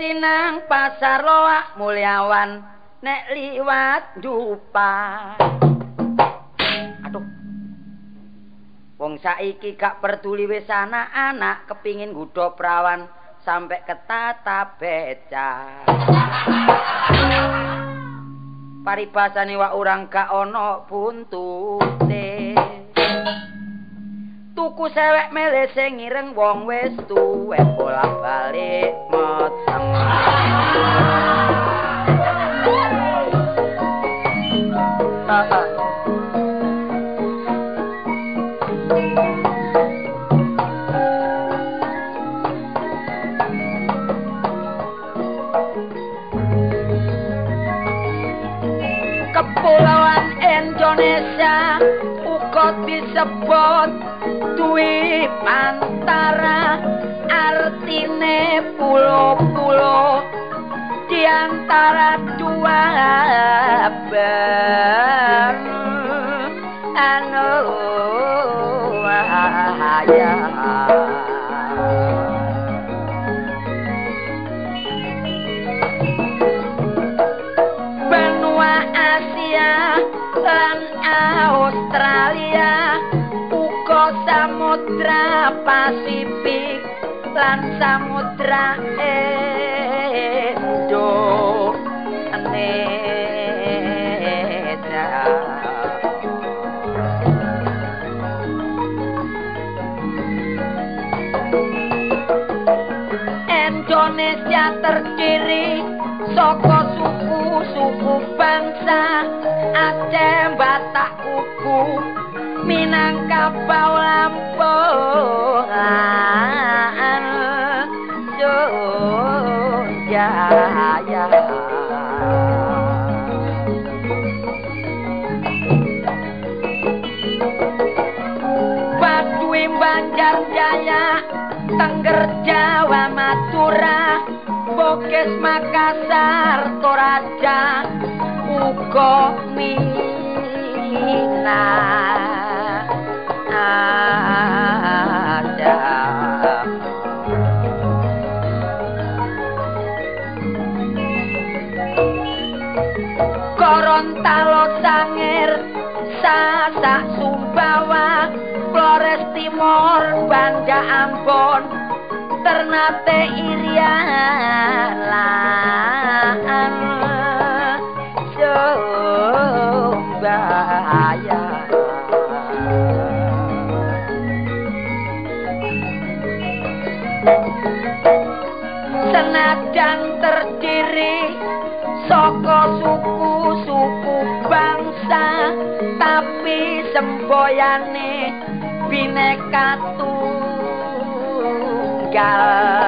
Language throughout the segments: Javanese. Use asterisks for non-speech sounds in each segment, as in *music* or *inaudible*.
sinang pasar loak mulyawan nek liwat dupa wong saiki gak peduli wis anak-anak kepingin nggodho prawan sampai ketata beca paribasane wak urang gak ana buntute. Tuku sewek mele sing ireng wong wis tuwe bola balik moteng Kepulauan Indonesia uga disebut duwi pantara. Artine pulo-pulo di antara dua ber. Anu ya lan Australia uga samudra Pasifik lan samudra Indonesia terdiri saka suku-suku bangsa Aceh, Batak, Kuku, Minangkabau, Lampung, Jaya. Baduy Banjar Jaya, Tengger Jawa Madura, Bokes Makassar Toraja, uga Mina. Ada. Gorontalo Sangir Sasak Sumbawa Flores Timor Banda Ambon Ternate Irian Lan Sumbaya Senajan terdiri saka suku-suku bangsa tapi semboyane bineka tunggal saka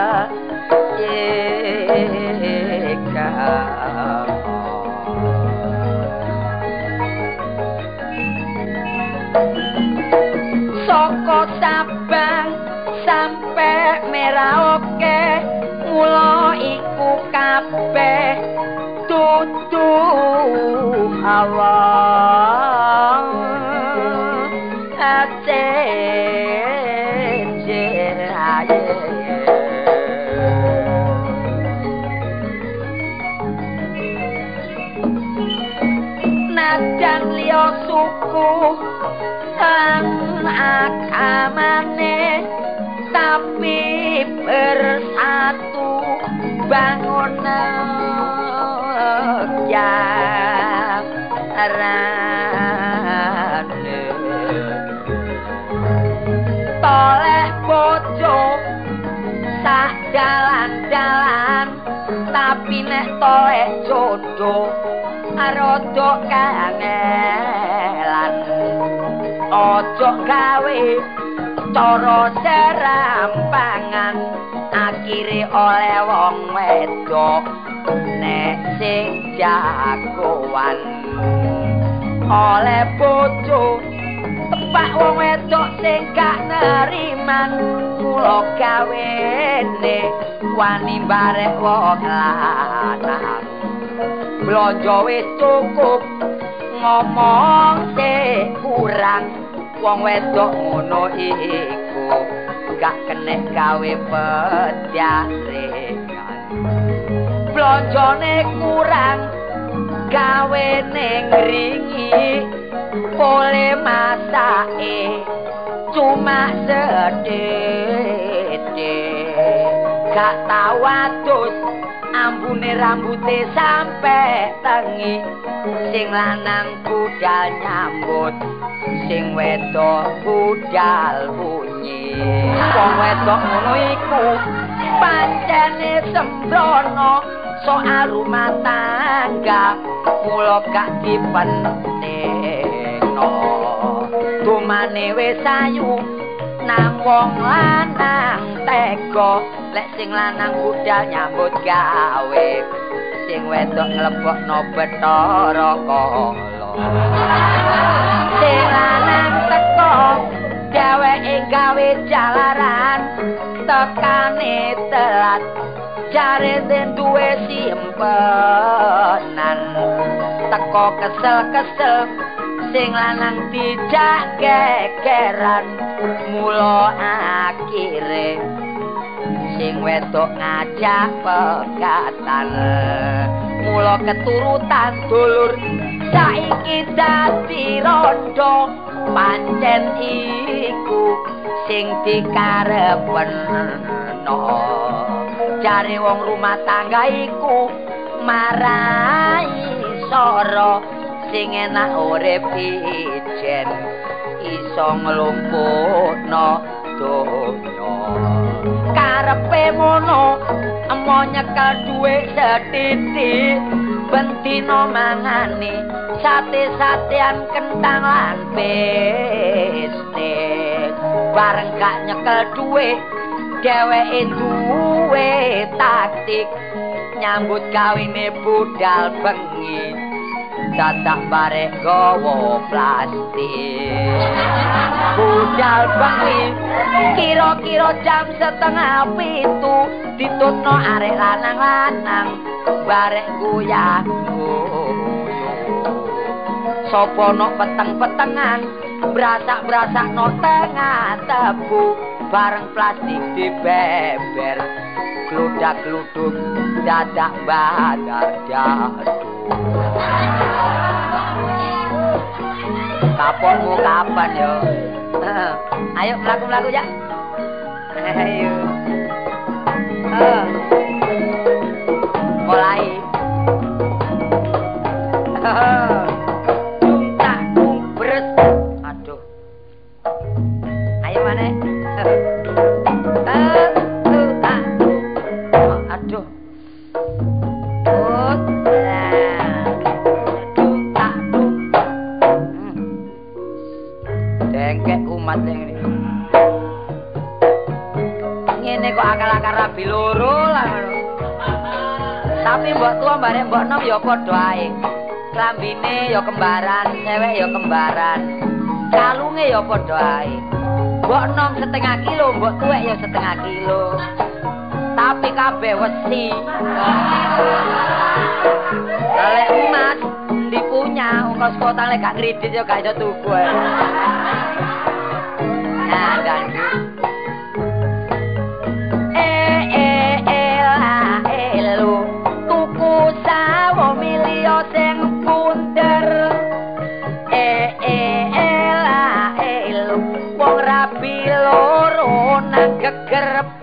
sabang sampe merauke mula iku kabeh tutu awang lan agamane tapi bersatu bangun rane toleh bojo sak dalan-dalan tapi nek toleh jodoh rada kangelan ojo gawe cara serampangan akhire oleh wong wedok nek sing jagoan. Oleh bojo numpak wong wedok sing gak neriman kula gawene wani barek wong lanang. Blonjo cukup ngomong se kurang wong wedok ngono iku gak kenek gawe pedyarekan blonjone kurang gawe ning ringi pole masake cuma sedhit gak tau adus ambune rambuté sampe tengi sing lanang budal nyambut sing wedok budal bunyi. Wong wedok ngono iku pancene sembrono soal rumah tangga mulo gak dipentingno. Tumane wis ayu nang wong lanang tega. Lek sing lanang budal nyambut gawe. Sing wedok nglebokno betara kala lanang teko dheweke gawe jalaran tekane telat jare den duwe simpenan. Teko kesel-kesel sing lanang dijak gegeran mulo akhire sing wedok ngajak pegatan mulo keturutan. Dulur. Saiki dadi rondo pancen iku sing dikarepen no jare wong rumah tangga iku marai soro sing enak urip ijen. Iso nglumpukno donya. Karepe ngono emo nyekel duwe setitik bentino mangani. Sate-satean kentang lan bestek bareng gak nyekel duwe dheweke duwe taktik. Nyambut kawine budal bengi dadak barek gawa plastik. Budal bengi kira-kira jam setengah pitu. Ditutno arek lanang-lanang barek guyah Sopo no peteng-petengan Brasak-brasak no tengah tebu. Bareng plastik di beber Gludak-gluduk dadak badar jadu Kaponmu kapan yo? *laughs* Ayo melaku-melaku ya. Ayo. Mulai *laughs* uh. Tapi mbok tuwa mbare mbok nom ya ae. Klambine ya kembaran, cewek ya kembaran. Kalunge ya ae. Mbok nom setengah kilo, mbok tuwek ya setengah kilo. Tapi kabeh wesi. Lek emas ndi punya ongkos kota lek gak kredit ya gak iso tuku.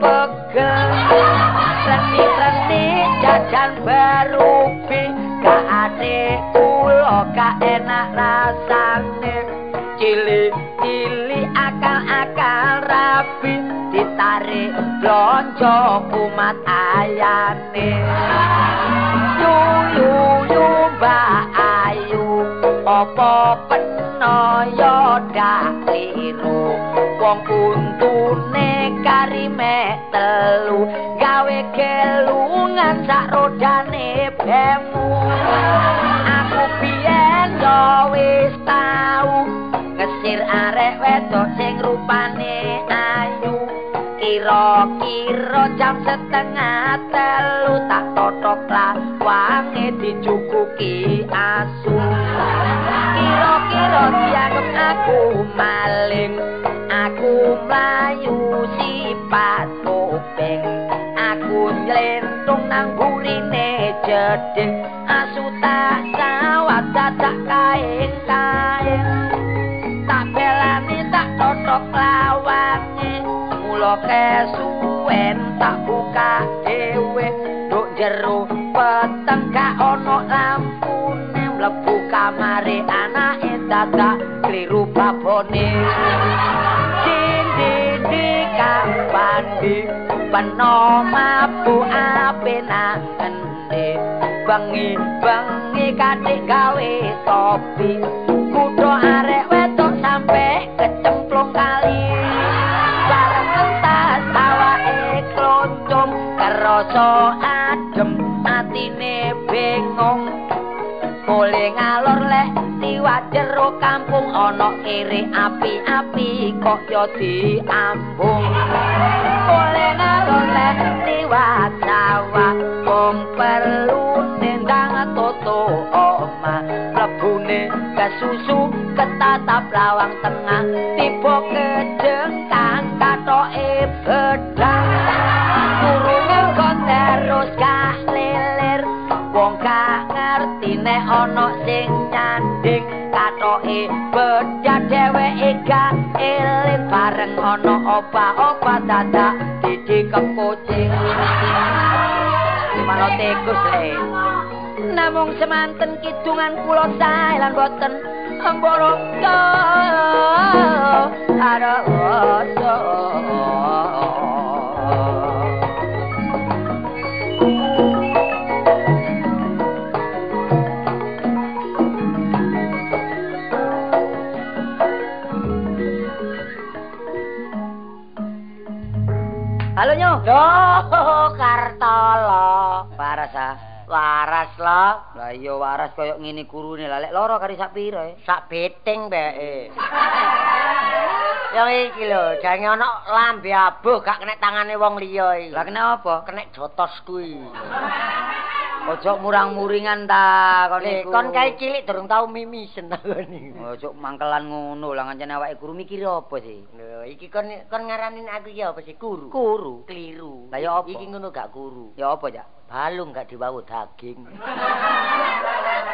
Pegel reni-reni jajan baru blonjo umat ayane. Yuyu yuba ayu opo penoyo dak liru wong Kira-kira jam setengah telu tak totok lawange dicukuki asu. Kira-kira dianggap aku maling Aku mlayu sifat kuping. Aku nylentung nang burine jeding Asu tak Kesuwen tak buka dhewe. Duk jero peteng gak ono lampune. Mlebu kamare anake dadak kliru babone. Dindi di kapan di peno mabu ape nang endi bengi bengi katik gawe topi. Kudo arek kerasa adem atine bingung Boleh ngalor lek liwat jero kampung ana kere api-api kok yo diambung. Boleh ngalor lek liwat sawah wong perlu nendang toto oma. Mlebune kesusu ketatap lawang tengah tiba kejengkang katoke bedang wong ngerti nek ana sing nyanding katoke bedah dheweke gak eling bareng ana opa-opa dadak didikep kucing Gimana tekus le? Namung semanten kidungan kula sae lan boten emboro ada Adoro! Waras lo, Lah iya waras koyo ngene kurune lah lek loro kari sak pira e. sak beting mbeke. *laughs* Yang iki lho, jange ana lambe abuh gak kena tangane wong liya iki. Lah kenapa? kena jotos kuwi. Ojo murang-muringan ta kon iku. kon kae cilik durung tau mimisen ngene. *laughs* Ojo mangkelan ngono lah ngancen awake guru mikir apa sih? Lho, iki kon kon ngaranin aku ya apa sih guru? Kuru. Keliru. Lah ya apa? Iki ngono gak guru. Ya apa, Cak? Balung gak dibawu daging.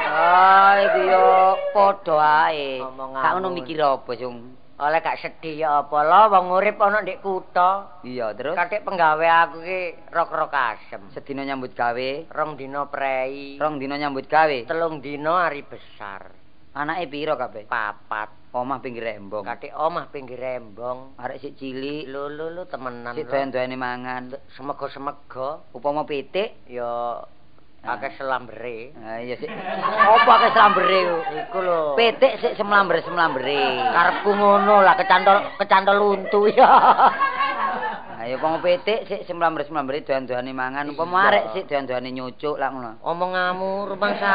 Ah, iki yo padha ae. Gak ngono mikir apa, Jung? Oleh gak sedih ya apa lo wong urip ana ndek kutha. Iya, terus Katik penggawe aku ki rok-rok asem. sedina nyambut gawe, Rong dino prei. rong dina nyambut gawe. telung dino hari besar. Anake pira kabeh? Papat. Omah pinggir rembong. Katik omah pinggir rembong. Arek sik cilik, Lho lho lho temenan. sik doyan-doyane mangan. Semego-semego Upama pitik, ya akeh selambere. ah iya sik. Apa akeh slambere ku? Iku lho. Pitik sik semlamber-semlambere. karepku ngono lah kecantol kecantol untu ya. Ayo upama pitik sik semlamber-semlambere doyan-doyane mangan, upama arek sik doyan-doyane nyucuk lak ngono. Omonganmu rumangsa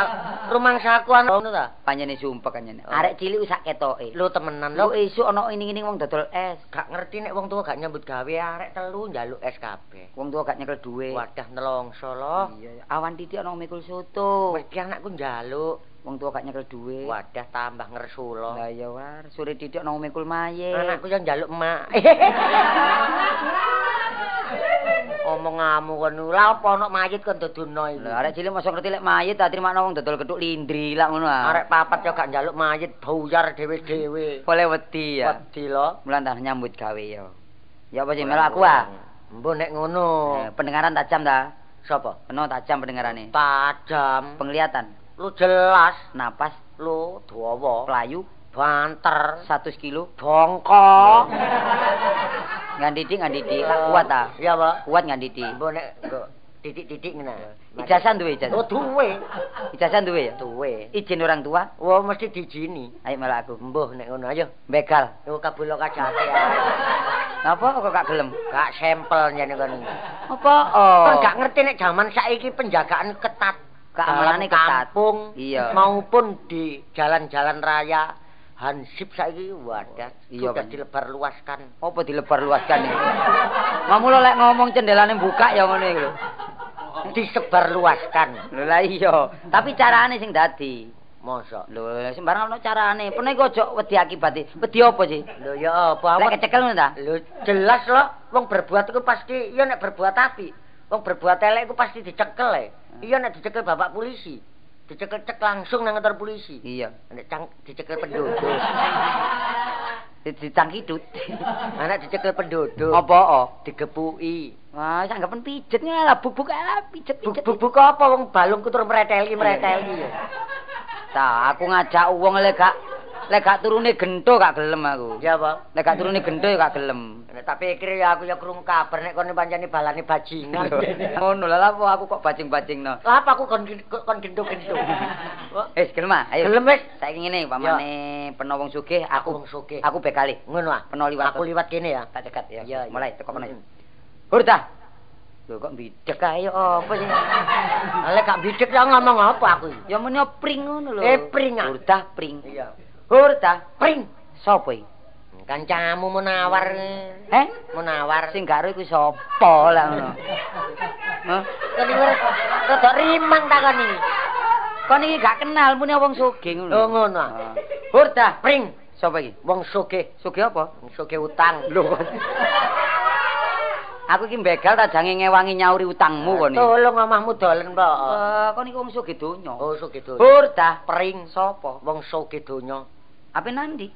rumangsaku ngono ta? Panjene sumpek. Oh. Arek cilik wis sak ketoke. Lho temenan lho. esuk ana ini-ini wong dodol es. Gak ngerti nek wong tua gak nyambut gawe arek telu njaluk es kabeh. Wong tua gak nyekel duwe. Wadah nelongso lho. Iya, awan titik ana mikul soto. Mesti anakku njaluk. Wong tua gak nyekel duwe. Wadah tambah ngersu lho. Lah iya war, sore titik ana mikul mayit. Anakku yang njaluk emak. *laughs* Omonganmu kon lha apa ana mayit kon dodono iki. Lah arek cilik mosok ngerti lek mayit tak terima wong dodol geduk lindri lak ngono ah. Arek papat yo gak njaluk mayit buyar dhewe-dhewe. boleh wedi ya. Wedi lho. Mulan tak nyambut gawe ya. Ya apa sih melok aku ah. Mbok nek ngono. Eh, pendengaran tajam ta? Sapa? Penuh tajam pendengarane. Tajam. Penglihatan, Lu jelas. napas, Lu dawa. pelayu, Banter. 100 kilo. Bongkok. *laughs* Ngan didik, ngan didik. Tak kuat ta? Iya, Pak. Kuat ngan didik. Mbok nek titik-titik ngene. Ijazah duwe ijazah. Oh, duwe. Ijazah duwe ya? Duwe. Izin orang tua. Wah, mesti dijini. Ayo melok aku. Mbah nek ngono ayo. Begal. Yo kabulo kajate ae. *laughs* Napa kok gak gelem? Gak sampel jane kon. Apa? Oh. Kon gak ngerti nek zaman saiki penjagaan ketat. Keamanannya Dalam ketat. Kampung Iya. maupun di jalan-jalan raya hansip saiki wadah Iya, sudah dilebar luaskan. Apa dilebar luaskan iki? Mamula lek ngomong cendelane buka ya ngene iki lho. Disebar luaskan. Lho lah iya, tapi carane sing dadi. Mosok. Lho sembarang ono carane. Pene kok aja wedi akibate. Wedi apa sih? Lho ya apa Lek kecekel ngono ta? Lho jelas loh wong berbuat iku pasti iya nek berbuat api. Wong berbuat elek iku pasti dicekel e. Iya nek dicekel bapak polisi. Dicekel cek langsung nang kantor polisi. Iya. Nek cang dicekel penduduk. Dicangkidut. Anak *laughs* dicekel penduduk. Apa? oh? Digepuki. Wah, sanggepen pijet lah bubuk ah pijet-pijet. Bubuk apa wong balungku tur mreteli mreteli. Ta, aku ngajak wong lek gak lek gak turune gento gak gelem aku. Ya apa? Lek gak turune gento ya gak gelem. Nek tak pikir ya aku ya krung kabar nek kono pancene balane bajingan. *laughs* Ngono lah apa aku kok bajing-bajingno. Lah apa aku kon kon gendong-gendong. *laughs* Eh, gelem ah, ayo. Gelem wis. Saiki ngene, pamane peno wong sugih Aku aku wong sugih. aku bekali. Ngono ah. Peno liwat. Aku liwat kene ya. tak cekat ya. Iya, iya. Mulai teko kono. Mm. Hurta. Lho kok bidek ae apa sih? Lah gak bidek ya ngomong apa aku. Ya muni pring ngono lho. Eh, pring, ah. Hurta pring. Iya. Hurta Pring. sapa iki? Kancamu menawar. Heh? Menawar. Sing karo iku sapa lah ngono. Hah? Iki rada rimang takon iki. Kon iki gak kenal muni wong sugih ngono. Oh ngono. ah. Ah. Hurta Pring. sapa iki? Wong sugih. Sugih apa? Sugih utang. Lho. Aku iki begal ta jange ngewangi nyauri utangmu kon iki. Tolong omahmu dolen, Mbok. Eh, kon iki wong sugih donya. Oh sugih donya. Hurta Pring. sapa? Wong sugih donya. Ape nandi?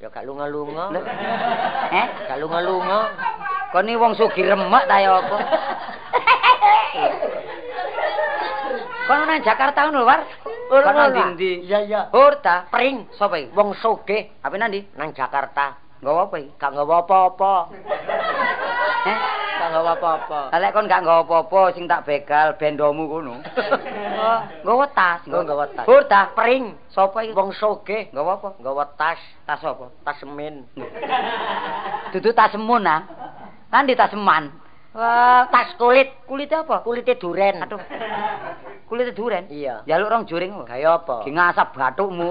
Ya gak lunga-lunga. *laughs* Eh? Gak lunga-lunga. Kon iki wong sugih remek ta ya apa? *laughs* Kon nang Jakarta ngono, War? Kon nang ndi? Iya iya. Hurta Pring. sapa iki? Wong sugih Ape nandi? nang Jakarta. Nggawa apa iki? Gak nggawa apa-apa. *laughs* Eh? Nggawa apa-apa. Lah lek kon gak nggawa apa-apa sing tak begal bendomu kono. Oh, nggawa tas. Oh, nggawa tas. Hurta Pring. sapa iki? Wong sugih Nggawa apa? nggawa tas, Tas apa? tas semen. Dudu tas semun ah. Nandi tas seman. Wah, Tas kulit, kulitnya apa? kulitnya duren. Aduh. Kulitnya duren. Iya. Jaluk rong juring apa? Gaya apa? Ki ngasap bathukmu.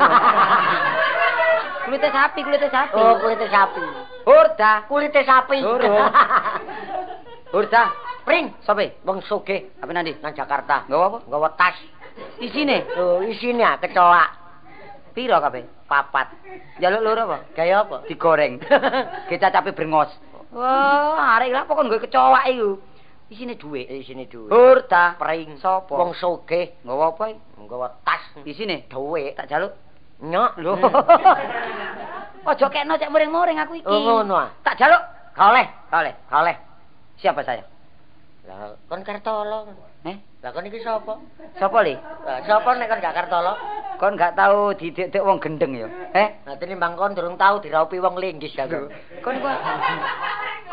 *laughs* kulitnya sapi, kulitnya sapi. Oh, kulitnya sapi. Hurda. Kulitnya sapi. Durung. *laughs* Hurda. Pring. Sope? Wong sugih Apa nanti? nang Jakarta. Nggawa apa? Nggawa tas. Isine Oh, isine ah kecoa. piro kabeh? Papat. Jaluk loro apa? Gaya apa? Digoreng. *laughs* Kecacape brengos. Wah, arek lha pokon nggo kecoa iku. Isine dhuwit. Isine duwe. Hurda. Pring. Sapa? Wong sugih nggawa apa nggawa tas. Isine Duwe. tak jaluk. Nyok. Lho. *laughs* Ojo kekno cek muring-muring aku iki. Oh, ngono ah. Tak jaluk. Oleh. Oleh. Oleh. Siapa saya? Lah, kon Kartolo. Eh? Lah kon iki sapa? Sapa li? Lah, sapa nek kon gak Kartolo? Kon gak tahu didik-dik wong gendeng ya? Eh? Nah, tinimbang kon durung tau diraupi wong linggis aku. Kon gua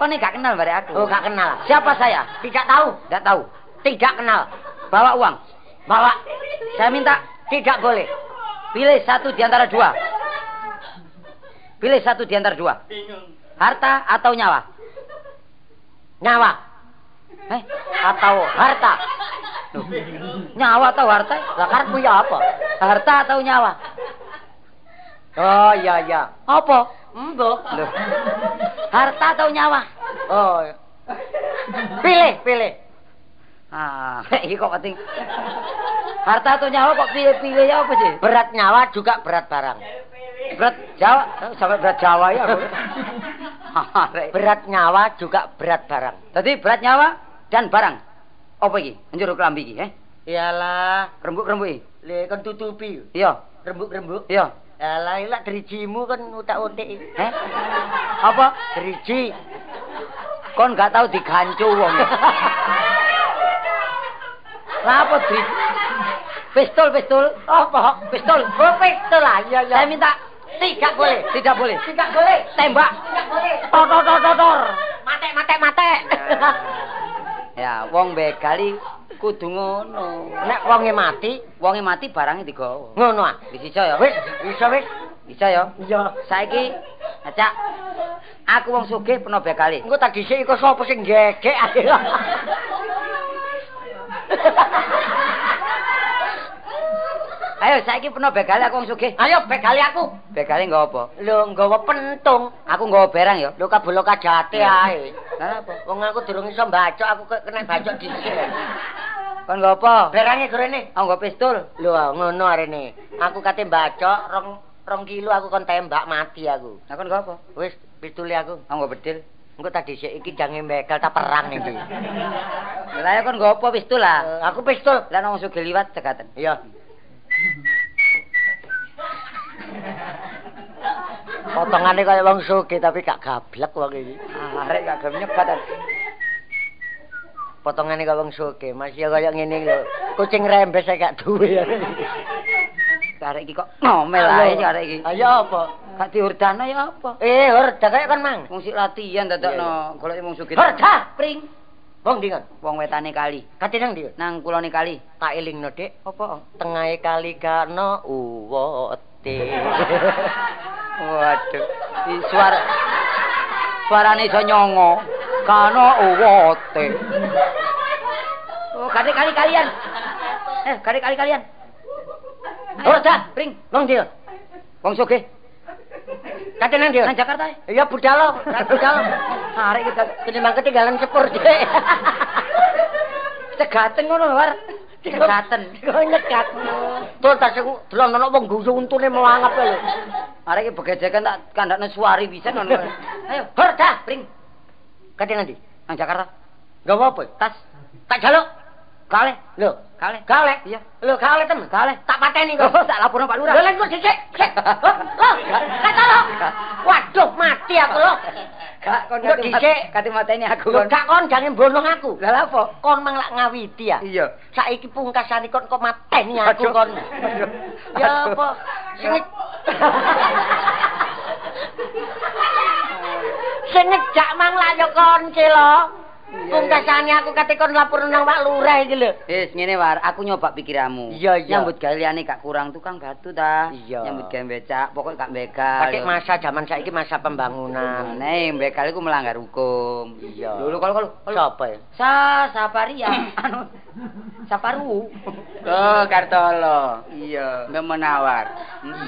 Kon ini gak kenal bare aku. Oh, gak kenal. Siapa saya? Tidak tahu. Gak tahu. Tidak kenal. Bawa uang. Bawa. Saya minta Tidak boleh. pilih satu di antara dua. Pilih satu di antara dua. Harta atau nyawa? Nyawa Eh? atau harta. Loh. Nyawa atau harta? Lah karepmu ya apa? Harta atau nyawa? Oh, iya iya. Apa? Mbok. Loh. Harta atau nyawa? Oh. Pilih, pilih. Ah, *laughs* iki kok penting. Harta atau nyawa kok pilih-pilih ya apa sih? Berat nyawa juga berat barang. Berat Jawa, sampai berat Jawa ya. *laughs* Berat nyawa juga berat barang. Tadi berat nyawa dan barang. Apa iki? Njur kelambi iki, eh? Iyalah, Rembuk-rembuk iki. le kon tutupi. Iya, Rembuk-rembuk. iya. Alah, ilak derijimu kan utak-utik. Eh? Apa? Deriji. Kon gak tahu digancu wong. *laughs* Lah apa di Pistol, pistol. Apa? Pistol. Oh, pistol lah. Iya, iya. Saya minta Tidak boleh. *laughs* tidak boleh. Tidak boleh. Tembak. Tidak boleh. Tor tor tor. Mate, mate, mate. *laughs* Ya, wong begali kudu ngono. Nek wonge mati, Wonge mati barangnya digawa. ngono ah. Bisa ya? Wis, bisa wis. Bisa ya? Iya. Saiki acak aku wong sugih peno bekali. Engko tak dhisik iku sapa sing gegek ae. *laughs* Ayo saiki peno begale aku wong sugih. Ayo begali aku. Begale nggo apa? Lho nggawa pentung. Aku nggawa barang ya. Lho kabelo kajate ae. Lah apa? Wong aku durung iso mbacok, aku kena bacok dhisik. Kon nggo apa? Berange gorene. Aku nggo pistol. Lho ngono arene. Aku kate mbacok rong rong kilo aku kon tembak mati aku. Lah kon nggo apa? Wis pistule aku. Aku nggo bedil. Engko tak dhisik iki jange begal tak perang iki. Lah ya kon nggo apa pistol lah? Eh, aku pistol. Lah nang sugih liwat cekaten. Iya. Potongane kaya wong sugih tapi gak gablek wong iki. Arek gak gelem nyebat. Potongane kaya wong sugih, masih kaya ngene lho. Kucing rembes saya gak duwe. Arek iki kok ngomel ae sih arek iki. Ayo apa? Gak diurdana ya apa? Eh, horda kaya kan mang. Wong sik latihan dadakno golek wong sugih. Horda! pring. Wong ndi kan? Wong wetane kali. Kate nang ndi? Nang kulone kali. Tak elingno, Dik. Apa? Tengahe kali kana uwote. *laughs* Waduh. Di suara suarane iso nyongo. Kano uwote. Oh, kali kali kalian. Eh, kali kali kalian. Horda! pring. Wong ndi? Wong sugih Kate nang ndi? nang Jakarta. eh. Iya budalo, kan budalo. *laughs* Arek kita Tinimbang ketinggalan sepur, Dik. *laughs* cegaten ngono, War. Cegaten. Kok nyekat. Tuh tak sing delon wong guyu untune melangap lho. Arek iki begejekan tak kandakno suari pisan ngono. *laughs* Ayo, Horda! pring. Kate nang ndi? Nang Jakarta. Gawa apa? Tas. Tak jaluk. Kale. Lho, Kale. Galek. Iya. Lho, galek temen. Kale. Tak pateni Oh, kok. tak laporno Pak Lurah. Lho, lek kok dhisik. Sik. Loh, kata lo. Waduh, mati aku lo. Gak kon Lho, kate dhisik. kate mateni aku Lho, kon. gak kon jangan bonong aku. Lah apa? Kon mang lak ngawiti ya. Iya. Saiki pungkasane kon kok mateni aku kon. Ya apa? Sing Sing ngejak mang lak ya kon. Iya, Pungkasane aku kate kon lapor nang Pak Lurah iki lho. Wis ngene war, aku nyoba pikiranmu. Iya, iya. Nyambut gawe gak kurang tukang batu ta. Iya. Nyambut gawe becak, pokok gak begal. Pakai masa zaman saiki masa pembangunan. Nah, begal iku melanggar hukum. Iya. Lho, kalau kalau Siapa ya? Sa Sapari ya. *coughs* anu Saparu. Oh, Kartolo. Iya. Nggak menawar.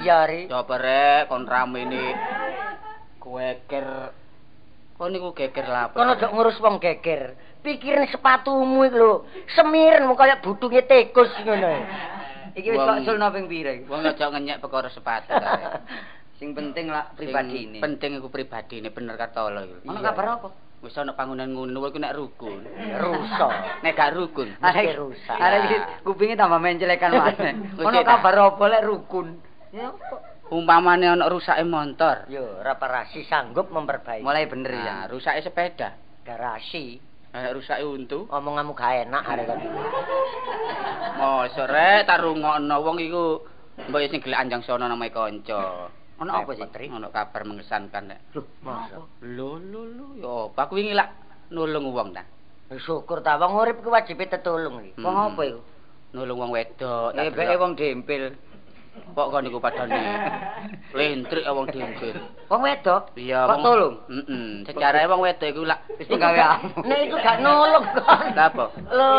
Iya, Ri. Coba rek, kon ini. Kueker. Kon niku geger lah. Kono ojo ngurus wong geger. Pikirin sepatumu iku lho. Semiren mung kaya budunge tikus ngono. Iki wis kok sulno ping pira iki? Wong aja ngenyek perkara sepatu kae. *laughs* Sing penting lah pribadi ini. Sing Penting iku pribadi ini bener Kartolo iku. Ono kabar apa? Wis ana bangunan ngono iku nek rukun. Rusak. Nek gak rukun. Mesti rusak. Arek kupinge tambah mencelekan maneh. *laughs* Ono kabar apa lek rukun? Ya apa? Umpamane ana rusake motor. Yo, reparasi sanggup memperbaiki. Mulai bener ya. Nah, rusake sepeda. garasi. Nek rusake untu. Omonganmu gak enak arek kon. Mosok rek tak rungokno wong iku mbok sing gelek anjang sono namae kanca. Ono apa sih? Repot, Ri. Ono kabar mengesankan nek. Loh, masa? Lho lho lho ya apa aku wingi lak nulung wong ta. Syukur ta wong urip ku wajib tetulung iki. Wong Hmm. apa iku? Nulung wong wedok. tak Eh, delok. wong dempil. Kok kon niku padane. Lentrik wong dempil. Wong wedok? Iya, Kok tolong? Heeh. Secara wong wedok iku lak Wis penggaweanmu. Nek iku gak nulung kon. Lah apa? Lho,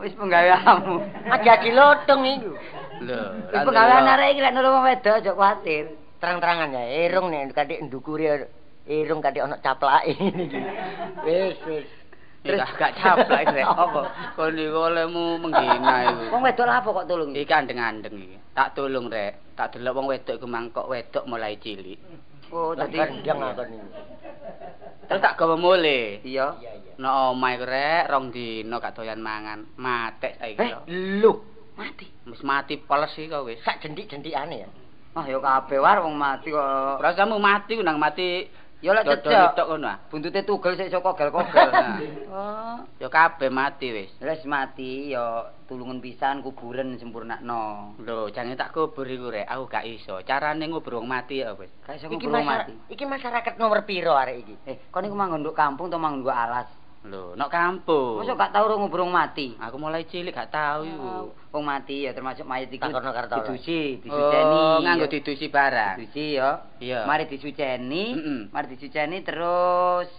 Wis penggaweanmu. aja dilodong iku. Lho. Wis penggawean arek iki lek nulung wong wedok aja kuwatir. Terang-terangan ya, irung nek kadek ndukuri irung kadek ana caplake iki. *laughs* Wis, wis. Terus gak caplak rek. Apa? Kon niku olehmu menghina iku. Wong wedok lah apa kok tulung? Iki andeng-andeng iki. Tak tulung rek. Tak delok wong wedok iku mangkok wedok mulai cilik. Oh, tadi gendang aku niku. Terus tak gawa mule. Iya. Iya. Nek omah iku rek rong dino gak doyan mangan. Matek saiki Eh, lho. lho, Mati. Wis mati poles iki kok wis. sak jendik-jendikane ya. Ah ya kabeh war wong mati kok. Rasamu mati ku nang mati. Ya lek cecek. tok ngono ah. Buntute tugel sik kogel-kogel. Nah. *laughs* Oh. Ya kabeh mati wis. Wis mati ya tulungan pisan kuburan sempurnakno. Lho, jangan tak kubur iku rek. Aku gak iso. Carane ngubur wong mati ya wis. Gak iso ngubur wong mati. iki masyarakat nomor piro arek iki? Eh, kon iku manggon nduk kampung to manggon alas? Lho, nek kampung. Mosok gak tau ro ngubur wong mati? Aku mulai cilik gak tahu iku. Wong mati ya termasuk mayit iku Takono Kartolo. didusi, disuceni. Oh, nganggo didusi barang. didusi ya. Iya. Mari disuceni, Mm-mm. mari disuceni terus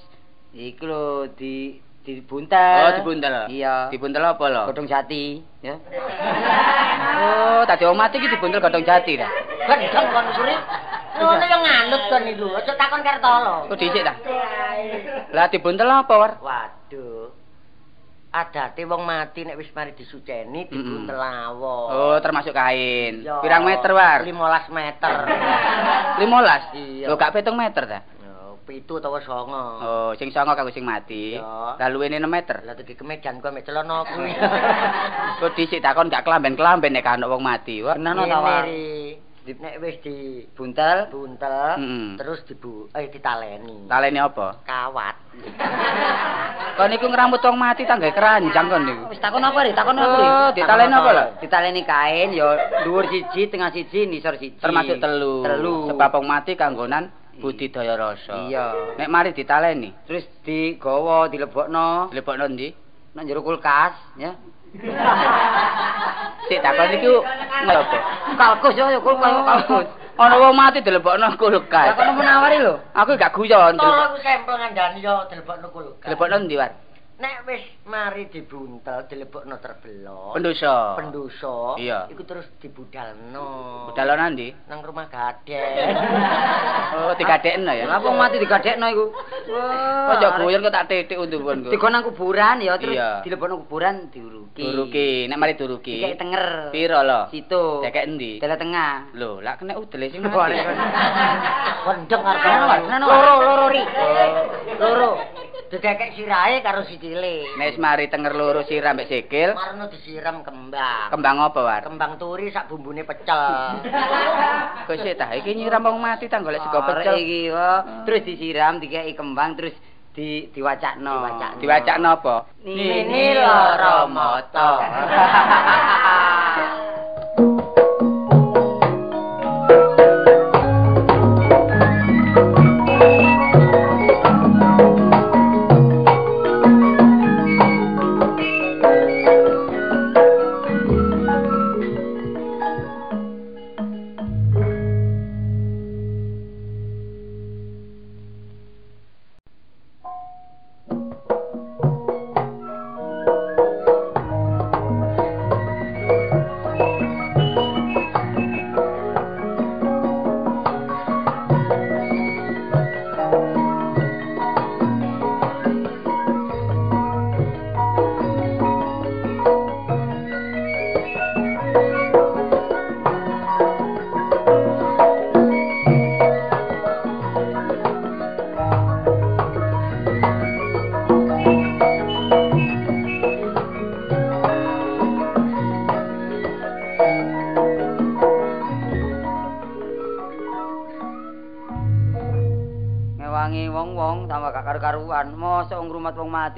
iku lho di dibuntel. Oh, dibuntel. Iya. Dibuntel apa lho? Godhong jati, ya. *laughs* Oh, tadi wong mati iki dibuntel godhong jati ta. Gendeng kon suri. Ngono yo nganut kon iku. Aja takon kertolo. Kok dhisik ta? Lah dibuntel apa, War? Waduh. Adate wong mati nek wis mari disuceni dibuntel awon. Oh, termasuk kain. Yo, Pirang meter, War? 15 meter. *laughs* 15. Iya. Lho gak 7 meter ta? Pitu utawa songo. Oh, sing songo kanggo sing mati. Lah luwene 6 meter. Lah dadi kemejan kok mek celana kuwi. *laughs* Kok dhisik takon gak kelamben-kelamben nek ana wong mati. Bener ta, War? Nek wis di Buntel. Mm-mm. terus dibu eh ditaleni. Talene apa? Kawat. *laughs* Kon niku ngrambut wong mati tangga keranjang kon niku. Wis takon apa, Ri? Takon apa, Ri? Oh, ditaleni apa lho? Ditaleni kain ya dhuwur siji, tengah siji, nisor siji. Termasuk telu. Telu. Sebab wong mati kanggonan budidaya rasa. Iya. Nek mari ditaleni, Terus digawa, dilebokno dilebokno ndi? nang jero kulkas, ya. Sik takon niku ngopo? Kalkus yo, yo kalkus. Ana wong mati dilebokno kulkas. Lah kono menawari lho. Aku gak guyon. Tolong sampel ngandani yo dilebokno kulkas. Dilebokno ndi, War? Nek wis mari dibuntel dilebokno terbelok. Pendosa. Pendosa. Iya. Iku terus dibudalno. Budalana ndi? nang rumah gadek. *laughs* Oh, digadekno ya. Wong mati digadekno iku. Kok njok guyon kok tak titik undur-undur. Digon nang kuburan ya terus Iya. dilebokno kuburan diuruki. Duruki, nek mari duruki. Dikek tenger. Piro lho? Situ. Dikek endi? Dalah tengah. Lho, lak kena udele sing mati. Kenapa, arep loro loro ri. Loro. Didekek sirahe karo sikile. Nek wis mari tenger loro sirah mbek sikil, Marno disiram kembang. kembang apa, War? Kembang turi sak bumbune pecel. *laughs* Sik ta iki nyiram wong mati ta golek sego pecel. iki terus disiram dikeki kembang terus di diwacakno. Diwacakno. Apa? Nini lara mata. Ngewangi *laughs*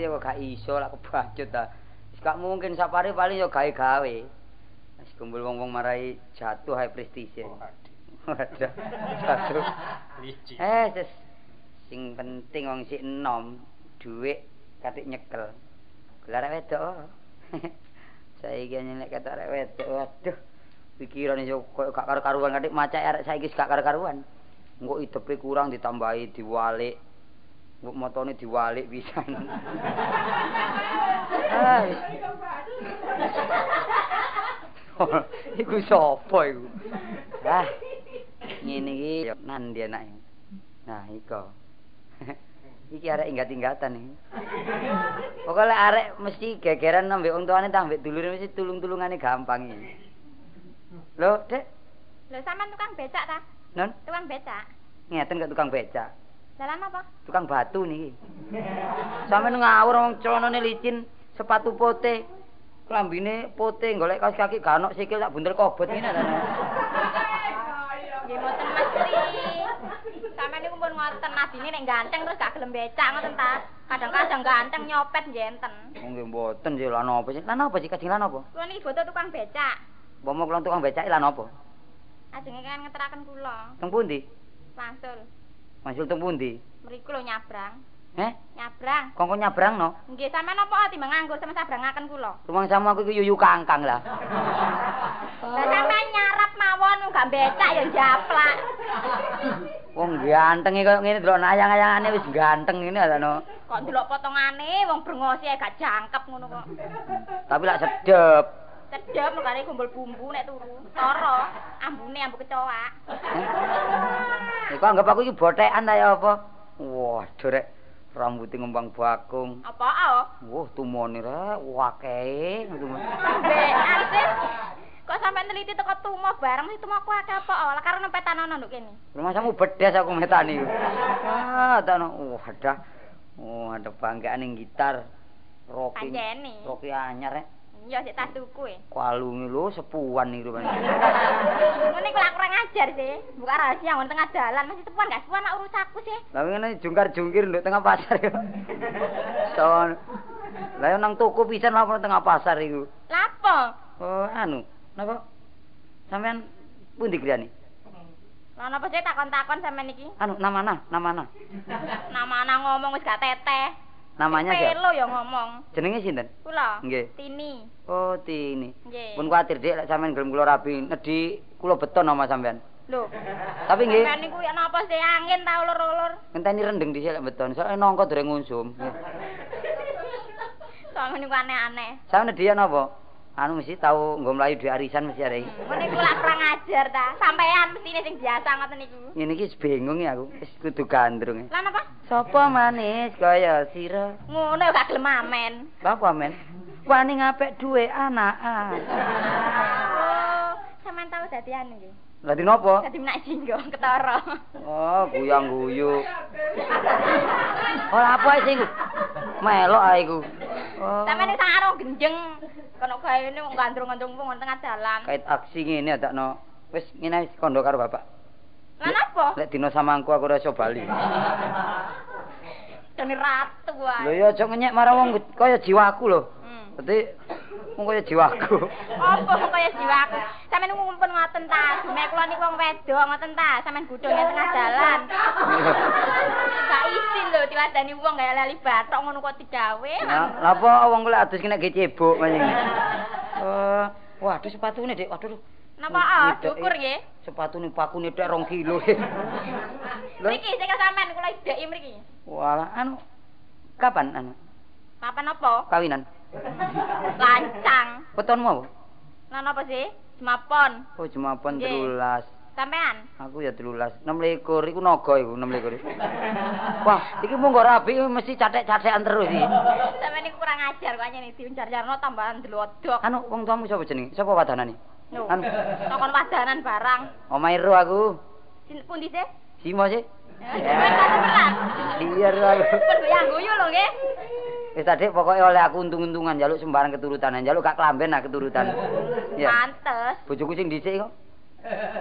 mati kok gak iso lak kebacut ta. Wis gak mungkin sapare paling yo gawe-gawe. Wis kumpul wong-wong marai jatuh high prestige. Waduh. Jatuh. Eh, ses. Sing penting wong sik enom, dhuwit katik nyekel. Gelar wedok. *laughs* Saiki nyelek kata arek wedok. Waduh. Pikiran iso koyo gak karu-karuan katik macak arek saiki gak karu-karuan. Engko idepe kurang ditambahi diwalik. Engko motone diwalik pisan. *laughs* Ah, *laughs* iku sapa iku? Ah. Ngene iki nandi anake. Nah, iko. *laughs* iki arek inggat-inggatan iki. Pokoke arek mesti gegeran nang mbek wong tuane ta mbek dulure mesti tulung-tulungane gampang iki. Lho, Dek, Lho sampean tukang becak ta? non Tukang becak. ngeten kok tukang becak. Dalan apa? Tukang batu niki. Sampeyan ngawur wong celonane licin, sepatu putih, klambine putih, golek kaos kaki gak ono sikil tak buntel kobot ngene ta. Nggih mboten mesti. Sampeyan niku pun ngoten nadine nek ganteng terus gak gelem becak ngoten ta. Kadang-kadang ganteng nyopet jenten. Nggih mboten sih lan apa sih? Lan apa sih kadang lan apa? Kula niki boten tukang becak. Bomo kula tukang becak lan apa? Ajenge kan ngeteraken kula. Teng pundi? Wangsul. Masul teng pundi? Mriku lho nyabrang. Eh, Nyabrang. kongkon nyabrang no? Nggih sampean napa timbang nganggur sama sabrangaken kula. Rumah sama aku iki yuyu kangkang lah. Lah sampean nyarap mawon gak becak ya japlak. Wong ganteng iki koyo ngene delok ayang-ayangane wis ganteng ngene ana. Kok ndelok potongane wong brengosi gak jangkep ngono kok. Tapi lak sedep. Cedhep makane kumpul bumbu nek turu. Tara ambune ambu kecoak. Iku anggap aku iki bothekan ta ya apa? Waduh rek rambuté ngembang bakung. Apa ah? Wah, tumone rek wakehe. Bean sih. Kok sampe neliti teko tumo bareng sih tumo aku akeh apa? Lah karo nempetan ana nduk kene. Rumasamu bedes aku metani. Ah, tano. Wadah. Oh, ada banggaan ning gitar. Rocky. Rocky anyar rek. Iya sik tas tuku e. Kalunge lho sepuan iki rupane. Ngene lak kurang ajar sih. Buka rahasia ngon tengah dalan masih sepuan gak sepuan nak urusaku sih. Lah ngene jungkar-jungkir nduk tengah pasar yo. *laughs* Son. Lah nang toko pisan apa tengah pasar iku. Lapo? Oh, anu. Napa? Sampean pundi griyane? Lah napa sih takon-takon sampean iki? Anu namana, namana. Nama-nama ngomong wis gak teteh. Namanya siapa? Pelo ya ngomong. Jenenge sinten? Kula. Nggih. Tini. Oh, Tini. Nggih. Pun kuwatir Dik lek sampean gelem kula rabi nedhi kula beton nama sampean. Lho. Tapi nggih, Sampean niku ya napa sih angin ta ulur-ulur? ngenteni rendeng dhisik lek beton. Soale nangka dereng ngusum. Nggih. Soalnya niku aneh-aneh. Sampeyan nedhi napa? Anu mesti tau nggo mlayu di arisan mesti arek. Ngene iku lak kurang ajar ta. Sampean mestine sing biasa ngoten niku. Ngene iki bingung ya aku. Wis kudu gandrung. Lah napa? Sapa manis kaya sira? Ngono gak gelem amen. Lha apa men? Wani ngapik duwe anakan. *laughs* Oh, sampean tahu dadi anu nggih. Lah di napa? Dadi menak jinggo ketara. Oh, guyang guyu. *laughs* Ora apa iku? Melok ae iku. Oh. Sampeyan sak aro genjeng. Kono gaene wong gandrung-gandrung wong tengah dalan. Kait aksi ngene adakno. Wis ngene wis kondo karo bapak. Lah napa? Lek dina samangku aku ora iso bali. Dene ratu wae. Lho ya aja ngenyek marang wong kaya jiwaku lho. Hmm. Dadi wong kaya jiwaku. Apa kaya jiwaku? Sampeyan ngumpul ngoten ta? Dume kula niku wong wedok ngoten ta? Sampeyan gudhone tengah dalan. Gak isin lho diladani wong gak lali batok ngono kok digawe. Lah apa wong kula adus kena ge cebok maning. Eh, waduh sepatune Dik. Waduh. Napa ah syukur nggih. Sepatune pakune tek 2 kilo. Lho, *laughs* Mriki sing sampean kula ideki mriki. walah anu kapan anu Papan apa? kawinan? Lancang. Wetonmu apa? Lah napa sih? Semapon. Oh, jemapan Nggih. 13. Sampean? Aku ya 13. 26 iku naga iku 26. Wah, iki mung gak rabi mesti catek-catekan terus iki. Sampeyan niku kurang ajar kok nyene diunjar-jarno tambahan delodok. Anu wong tuamu sapa jenenge? Sapa wadanane? Anu takon wadanan barang. omahe ro aku. Pundi sih? Simo sih. Sampeyan berat. Iya ro aku. Pun goyang guyu lho nggih. Wis tadi pokoknya oleh aku untung-untungan jaluk sembarang keturutan, jaluk gak kelamben nah keturutan. Iya. Pantes. Bojoku sing dhisik kok.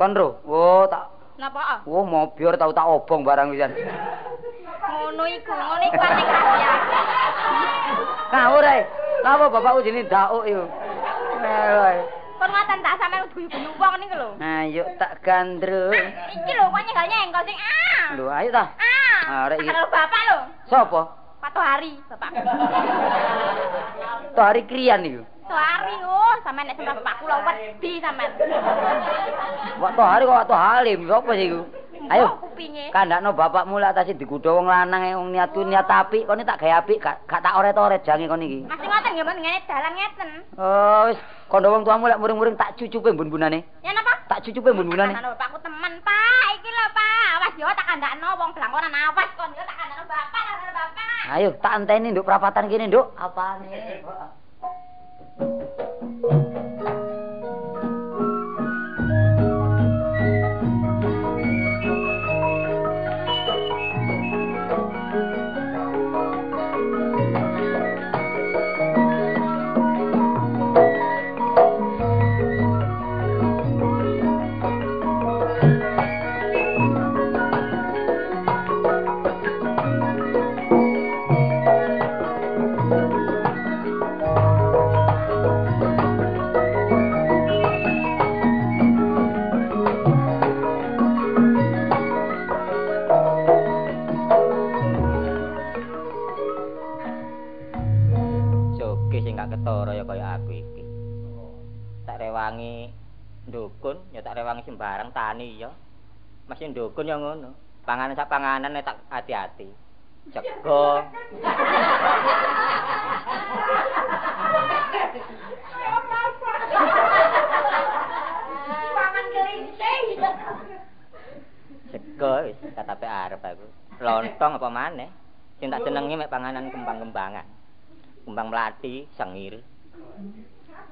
Kon ro. Oh, tak Napa? Oh, mau biar tau tak obong barang pisan. Ngono iku, ngono iku sing rahasia. Ngawur ae. Napa bapakku jenenge Dauk iku? Melo ngoten tak sampeyan guyu-guyu wong niku lho. Ayo tak gandrung. Iki lho kok nyenggol nyenggol sing ah. Lho, ayo ta. Ah. Arek iki. Karo bapak lho. Sopo? Pak Tohari, bapak. Tuh hari krian iku. Tohari oh, sampeyan nek sampeyan bapak kula wedi sampeyan. Wak tuh hari kok tuh halim, sopo sih iku? Ayo. Kupinge. Kandakno bapakmu lak tasi digudha wong lanang e, wong niat niat apik, kon iki tak gawe apik, gak gak tak oret-oret jange kon iki. Masih ngoten nggih, ngene dalan ngeten. Oh, wis kondo wong tuamu lek muring-muring tak cucupe mbun-bunane. Ya napa? Tak cucupe mbun-bunane. Anak bapakku temen, Pak. Iki lho, Pak. Awas yo tak kandakno wong blangkonan awas kon yo tak kandakno bapak, karo bapak. Ayo tak anteni nduk perapatan kene nduk. Apane? joge Thank you. Tak rewangi sembarang tani ya. Masih ndukun ya ngono. Panganan sak panganan tak hati-hati. Pangan kelincing. Sego wis katape arep aku. Lontong apa maneh? Sing tak senengi mek panganan kembang-kembangan. Kembang melati, sengir.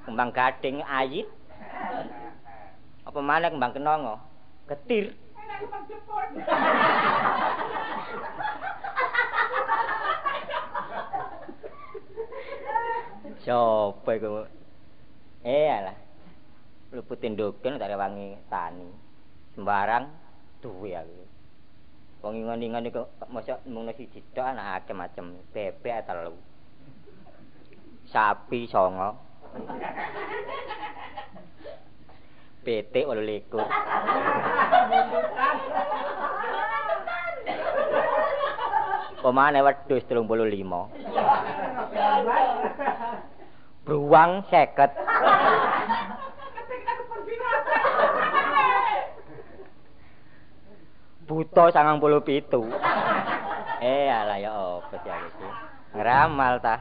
Kembang gading ayit. Apa maneh kembang kenongo? Getir. Sopo iku? Eh alah. Luputin doken tak rewangi tani. Sembarang duwe aku. Wong ingon-ingon iku mosok mung siji tok anak akeh macem bebek telu. Sapi songo. Petik 28. Pemane wedhus 35. Bruwang 50. Buta 97. Eh alah ya apa sih. Ngeramal ta.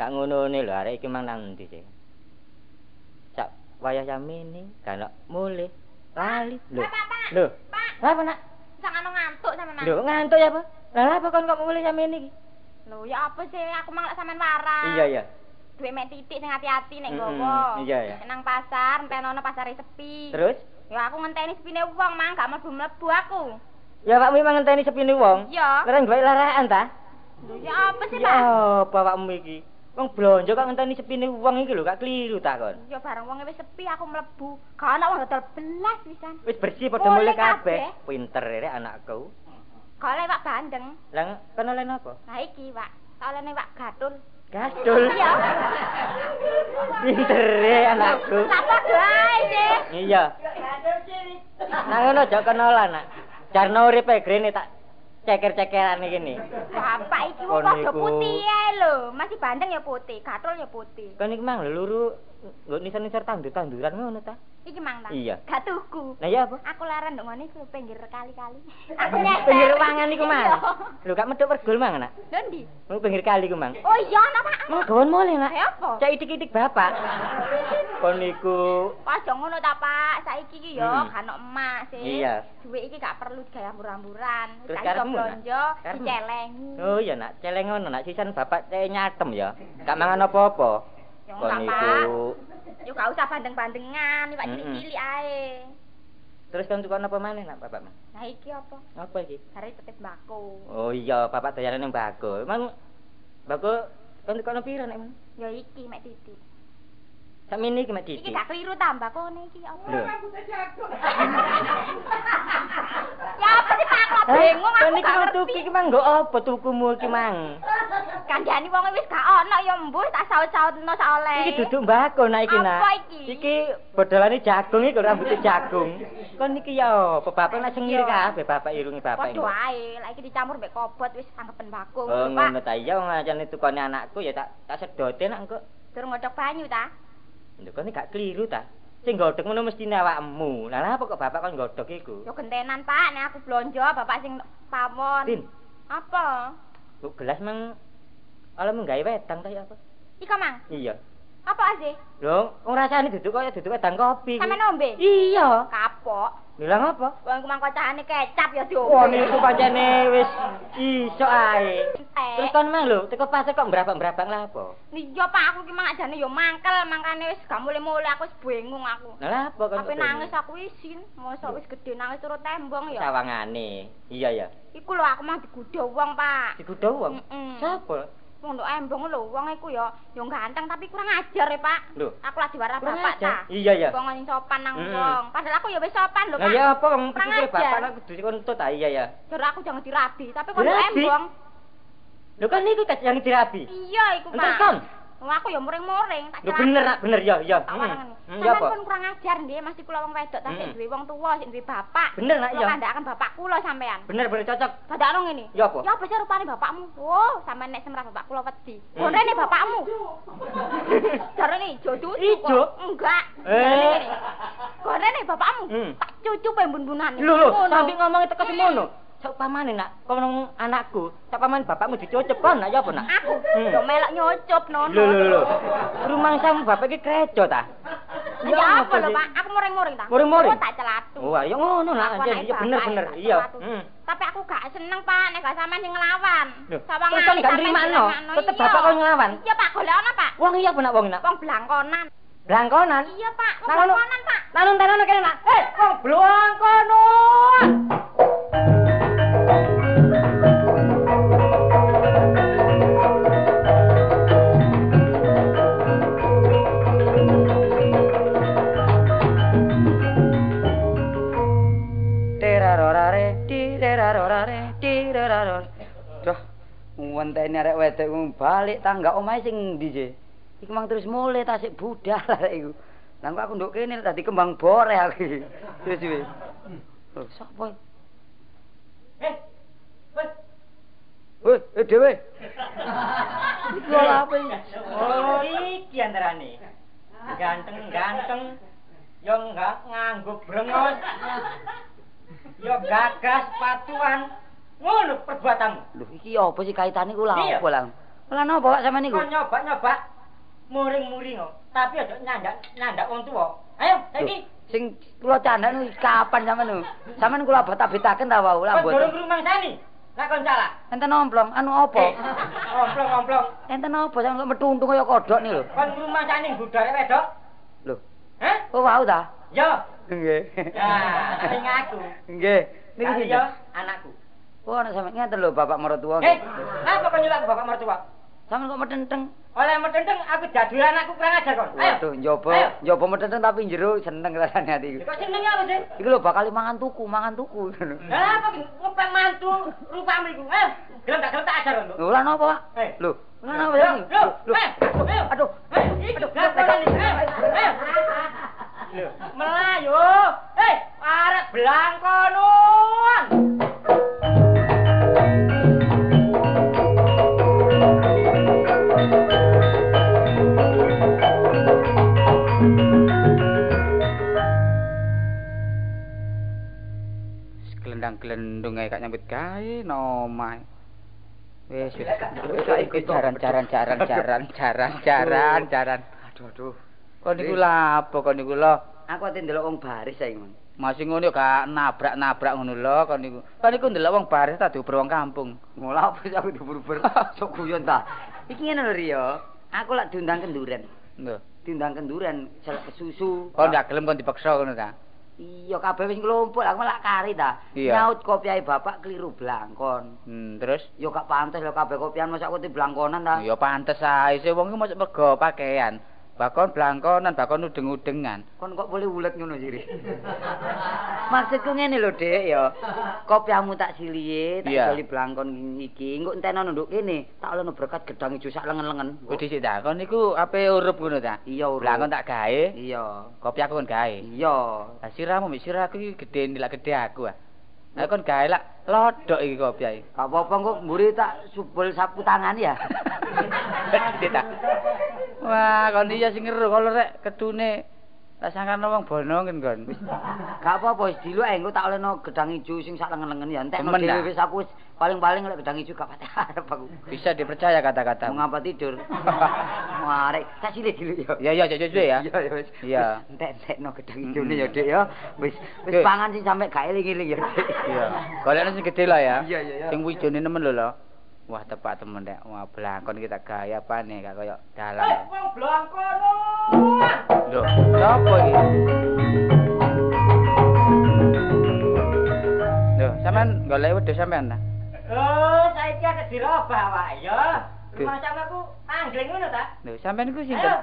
Gak ngono-ngone lho arek iki mang nang ndi sih. Wayah yamene kan mulih lali lho. Lho. Apa nak? Jangan ngantuk sama Mas. Lho ngantuk ya apa? Lah apa kon kok mulih yamene iki? Lho, ya apa sih? Aku lek sampean waras. Iya ya. Duwe mek titik sing hati-hati nek Mm-mm, gowo. iya, iya. Nang pasar, entenono pasare sepi. Terus? Ya aku ngenteni sepine wong, mang gak mlebu-mlebu aku. Ya Pak memang ngenteni sepine wong. Iya. Keren golek larakan ta? Lho, ya apa sih, Ya Pak? apa awakmu iki? Wong blonjo kok ngenteni sepine wong iki lho, gak keliru ta kon. Ya bareng wong wis sepi aku mlebu. Gak ana wong dodol belas pisan. Wis bersih padha Mulih kabeh. Pinter rek anakku. Gak oleh Pak Bandeng. Lah kono len apa? Nah iki, Pak. Tak olehne Pak Gatul. Gastul. Iya. Pinter rek anakku. Sapa gae sih? Iya. Nang ngono aja kenolan nak. Jarno uripe grene tak ceker-cekeran iki ni. Bapak iki wong padha niku- putih ae lho. Masih bandeng ya putih, gatul ya putih. Kon iki mang lho luru nggo nisor-nisor tandur-tanduran ngono ta? Iki mang ta? Iya. Gak tuku. Lah ya apa? Aku leren ndok ngene iku pinggir kali-kali. *laughs* Aku nyetel. Pinggir ruangan iku mang. Iya. Lho gak medhok pergul mang nak. Lho ndi? Mau pinggir kali ku mang. Oh iya, napa? Mang gawon mole nak. Ya apa? Cak itik-itik bapak. Kon niku Kok aja ngono ta, Pak? Saiki iki yo Hmm. kan emak sih. Iya. Duit iki gak perlu digawe ambur-amburan. Terus Tak Nak? blonjo, dicelengi. Oh iya nak, celeng ngono nak sisan bapak cek nyatem ya. Gak mangan apa-apa. Ya Kon niku Pak. Yo gak usah bandeng-bandengan, iwak cilik-cilik ae. Terus kon tukon apa maneh nak bapak? Nah iki apa? Apa iki? Hari tetep mbako. Oh iya, bapak dayanan yang bago. Emang bago kon tukon piro nek? Ya iki mek titik. Sakmene iki mek Iki gak keliru tambah kok iki apa? Lho. Ya apa sih Pak? Kok bingung Kon aku iki gak mau ngerti. tuku iki mang nggo apa tukumu iki mang? Kandhani wong wis gak ono ya mbuh tak saut-sautno sak oleh. Iki duduk mbako nak iki nak. Apa iki? Iki bodolane jagung iki rambutnya jagung. Kon iki ya apa bapak nak sengir kabeh bapak irungi bapak Padha ae, lek iki dicampur mbek kobot wis anggepen bakung. Oh ngono ta iya wong ajane tukone anakku ya tak tak sedote nak engko. Durung ngodhok banyu ta? Lho kon iki gak keliru ta? Sing godhog ngono mesti awakmu. Lah lha apa kok bapak kon godhog iku? Yo gentenan Pak, nek aku blonjo bapak sing pamon. Din, Apa? bu gelas mang ala menggawe wedang ta ya apa? Ika mang, Iya. apa sih? Lho, wong rasane duduk kaya duduk wedang kopi. Sampe nombe? Iya. Kapok. Lha lha apa? Wong iku mang kocane kecap ya diombe. Wah niku pancene wis iso ae. Eh, Terus kon mang lho, teko pasar kok mbrabak-mbrabak lha apa? Iya Pak, aku ki mang ajane yo mangkel, mangkane wis gak mulih-mulih aku wis bingung aku. Lha apa kon? Tapi nangis aku isin, mosok wis gedhe nangis turut tembong ya. sawangane. Iya ya. Iku lho aku mang digudho wong, Pak. Dikudo wong. Mm-mm. Sapa? Wong nduk embong lho, wong iku ya yo ganteng tapi kurang ajar ya, Pak. Lho, Aku lagi warah kurang bapak ta. Iya ya. Wong sing sopan nang wong. Padahal aku ya wis sopan lho, Lah Pak. ya apa wong pikir bapak nak kudu dikontut ta iya ya. Jare aku jangan dirabi, tapi kok embong. Lho kan niku yang dirabi. Iya iku, Pak. kon. Wong aku ya muring-muring, tak celak. bener bener ya ya. Hmm. Hmm, ngene. ya apa? pun kurang ajar nggih, mesti kula wong wedok tapi Mm. duwe wong tuwa, sik duwe bapak. Bener nak Kula ya. kandhakan bapak kula sampean. Bener bener cocok. Dadakno ngene. Ya apa? Ya apa sih rupane bapakmu? Oh, sampean nek semrah bapak kula wedi. Hmm. Gondrene bapakmu. *laughs* Jarene ijo cucu. Ijo? kok. Enggak. Eh. Gondrene bapakmu. Hmm. Tak cucu pembun-bunane. Lho lho, sampe ngomong teko semono. Saupamane nak kono anakku, saupamane bapakmu dicucup kon nak ya apa nak? Aku Hmm. yo melok nyucup nono. Lho lho lho. Rumangsamu bapak iki krejo ta? Ya apa lho, Pak? Aku muring-muring ta. Muring-muring? Tak celatu. Oh, ya ngono nak. Anak iya bener bener. Iya. Hmm. Tapi aku gak seneng, Pak, nek gak sampean sing nglawan. Lho, Sawang terus gak nrimakno? Tetep iya. bapak kon nglawan? Iya, Pak, golek ana, Pak. Wong iya apa nak wong nak? Wong blangkonan. Blangkonan. Iya, Pak, blangkonan, Pak. Nanun tanono kene nak. Eh, wong blangkonan. Terarorare, direrarorare, direraror. Duh, ngenteni arek wedok ku balik tangga omahe sing ndi, Je? Iku mang terus mulai tasik budal arek iku. Lah kok aku nduk kene tadi kembang boreh aku. iki. Wis wis. Lho, sapa? iki? Eh. Wes. Wes, eh dhewe. Iku lha apa iki? Oh, iki antarane. Ganteng-ganteng yo enggak nganggo brengos. Yo gagas patuan. Ngono perbuatanmu. Lho iki apa sih kaitane ku lha Iya. apa lah? Lah napa Pak sampean niku? Kok nyoba-nyoba muring-muring kok. Tapi aja nyandak nyandak wong tuwa. Ayo, saiki. Sing kula candhan iki kapan sampean niku? Sampean kula abet-abetaken ta wau lah Kok durung mboten. rumang sani. Lah kon salah. Enten omplong, anu apa? Eh, Omplong-omplong. Enten apa sampean kok metuntung kaya kodhok nih lho. Kon rumang sani budare wedok. Lho, Hah? oh wau ta? Yo. Nggih. Nah, sing aku. Nggih. Niki sinten? yo anakku. Oh, ana sampean ngeten lho bapak mertua. Eh, apa kon nyelak bapak mertua? Sampean kok metenteng. Oleh metenteng aku jadul anakku kurang ajar kon. Ayo. Waduh, njoba, njoba metenteng tapi jero seneng rasane ati. Kok seneng apa sih? Iku lho bakal mangan tuku, mangan tuku. Lah apa ngepeng mantu rupamu iku? Ayo, gelem tak gelem tak ajar kon. Lho, lah napa, Pak? Eh. Lho, lah napa Lho, ya? lho, ayo, ayo. Aduh. Ayo, iki Aduh, gampang iki. Ayo, ayo. Lho, Melayu. Eh, arek blangkonon. Glendang-glendung ae kak nyambut gawe nomah. Wis wis. Saiki jaran-jaran jaran-jaran jaran-jaran jaran. Aduh, aduh. Kok niku lha apa kok niku lho? Aku ate ndelok wong baris saiki, Mas. Masih ngono ya gak nabrak-nabrak ngono lho kok niku. Kok niku ndelok wong baris ta diuber wong kampung. Ngolah apa aku diburu-buru *laughs* sok guyon ta. Iki ngene lho Rio. Aku lak diundang kenduren. Lho. Diundang kenduren selek susu. Kok ndak gelem kon dipaksa ngono ta? Iya kabeh wis nglumpuk aku malah kari ta. Nyaut kopiahe bapak keliru blangkon. Hmm, terus Yo gak pantes lho kabeh kopian masa aku di blangkonan ta. ya pantes ae wong iki mosok mergo pakaian. Bakon blangkonan, bakon udeng-udengan. Kon kok boleh ulet ngono sih. *laughs* Maksudku ngene lho, Dek, ya. Kopiamu tak silihe, tak Iya. beli blangkon iki. Engko enteno nduk kene, tak olehno berkat gedang ijo sak lengen-lengen. Kok dhisik ta? Kon niku ape urup ngono ta? Iya, urut. Blangkon tak gawe. Iya. Kopi aku kon gawe. Iya. Lah siramu mbek sirahku iki gedhe nilak gedhe aku ah. Lah kon gawe lak lodok iki ae. Gak apa-apa kok mburi tak subul sapu tangan ya. Wah, kon iya sing ngeru kalau rek kedune tak sangkane wong bono ngen kon. Gak apa-apa wis dilu engko tak olehno gedang ijo sing sak lengen-lengen ya. Entekno Demen, dhewe wis aku wis paling-paling lek gedang ijo gak pati arep aku. Bisa dipercaya kata-kata. Mau ngapa tidur? *laughs* Marek, tak silih dulu ya. Ya ya jujur ya. Iya ya wis. Iya. Entek-entekno gedang ijone ya, Dik ya. Wis wis pangan sing sampe gak eling-eling ya. Iya. Golekne sing gedhe lah ya. Iya, iya, iya. Sing wijone nemen lho lho. Wah, tepak temen nek. Wah, blangkon kita gaya apane gak koyo dalang. Eh, wong blangkonon. Lho, sapa iki? Lho, sampean golek wedhus sampean ta? Oh, saiki ada dirobah wae ya. Oke. Rumah sampeku tangling ngono ta? Lho, sampean iku sinten?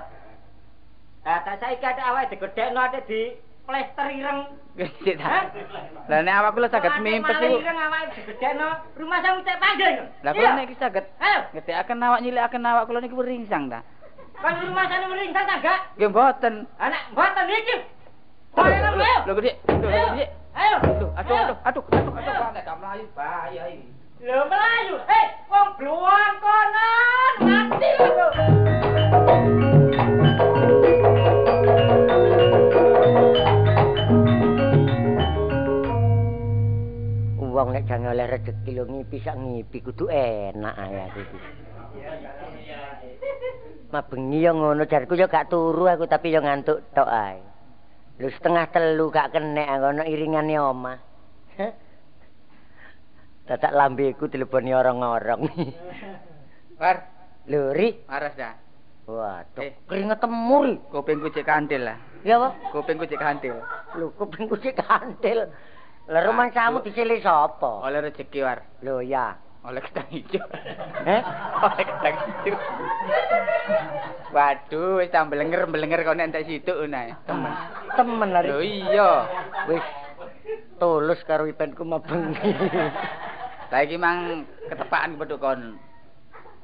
Lah tak saiki ada awake digedhekno ada di plester ireng. Sik Hah? ta. Lah nek awak kula saged Malah iku. ireng awake digedhekno. Rumah sampeku cek tangling. Lah kula nek iki saged Ayo. ngedekaken awak nyilikaken awak kula niku ringsang ta. Kan rumah sana meringkang ta gak? Nggih mboten. Anak mboten iki. Ayo, ayo. Lho gede. Ayo. gede. Ayo. Aduh, aduh, Ayo. aduh, aduh, aduh, aduh, Ayo. nek gak mlayu bahaya iki. Lho melayu. Eh, wong bluang konon. Mati lho. Wong nek jangan oleh rezeki lho ngipi sak ngipi kudu enak aku iki. Ma bengi yo ngono jarku yo gak turu aku tapi yo ngantuk tok ae. Lho setengah telu gak kenek aku ono iringane omah. Dadak lambeku dileboni orang-orang. *laughs* War, Lho ri, waras dah. waduh Eh. keringet temur. Kupingku cek kantil lah. Ya apa? Kupingku cek kantil. Lho kupingku sik kantil. Lah rumah kamu disilih sapa? Oleh rezeki war. Lho ya. Oleh ketang hijau. Eh? *laughs* Oleh ketang hijau. Waduh, wis tambah lenger-lenger kau entek situ nae. Temen. Temen lari. Lho iya. Wis tulus karo ipenku mabengi. *laughs* Lah iki mang ketepaan pedhok kon.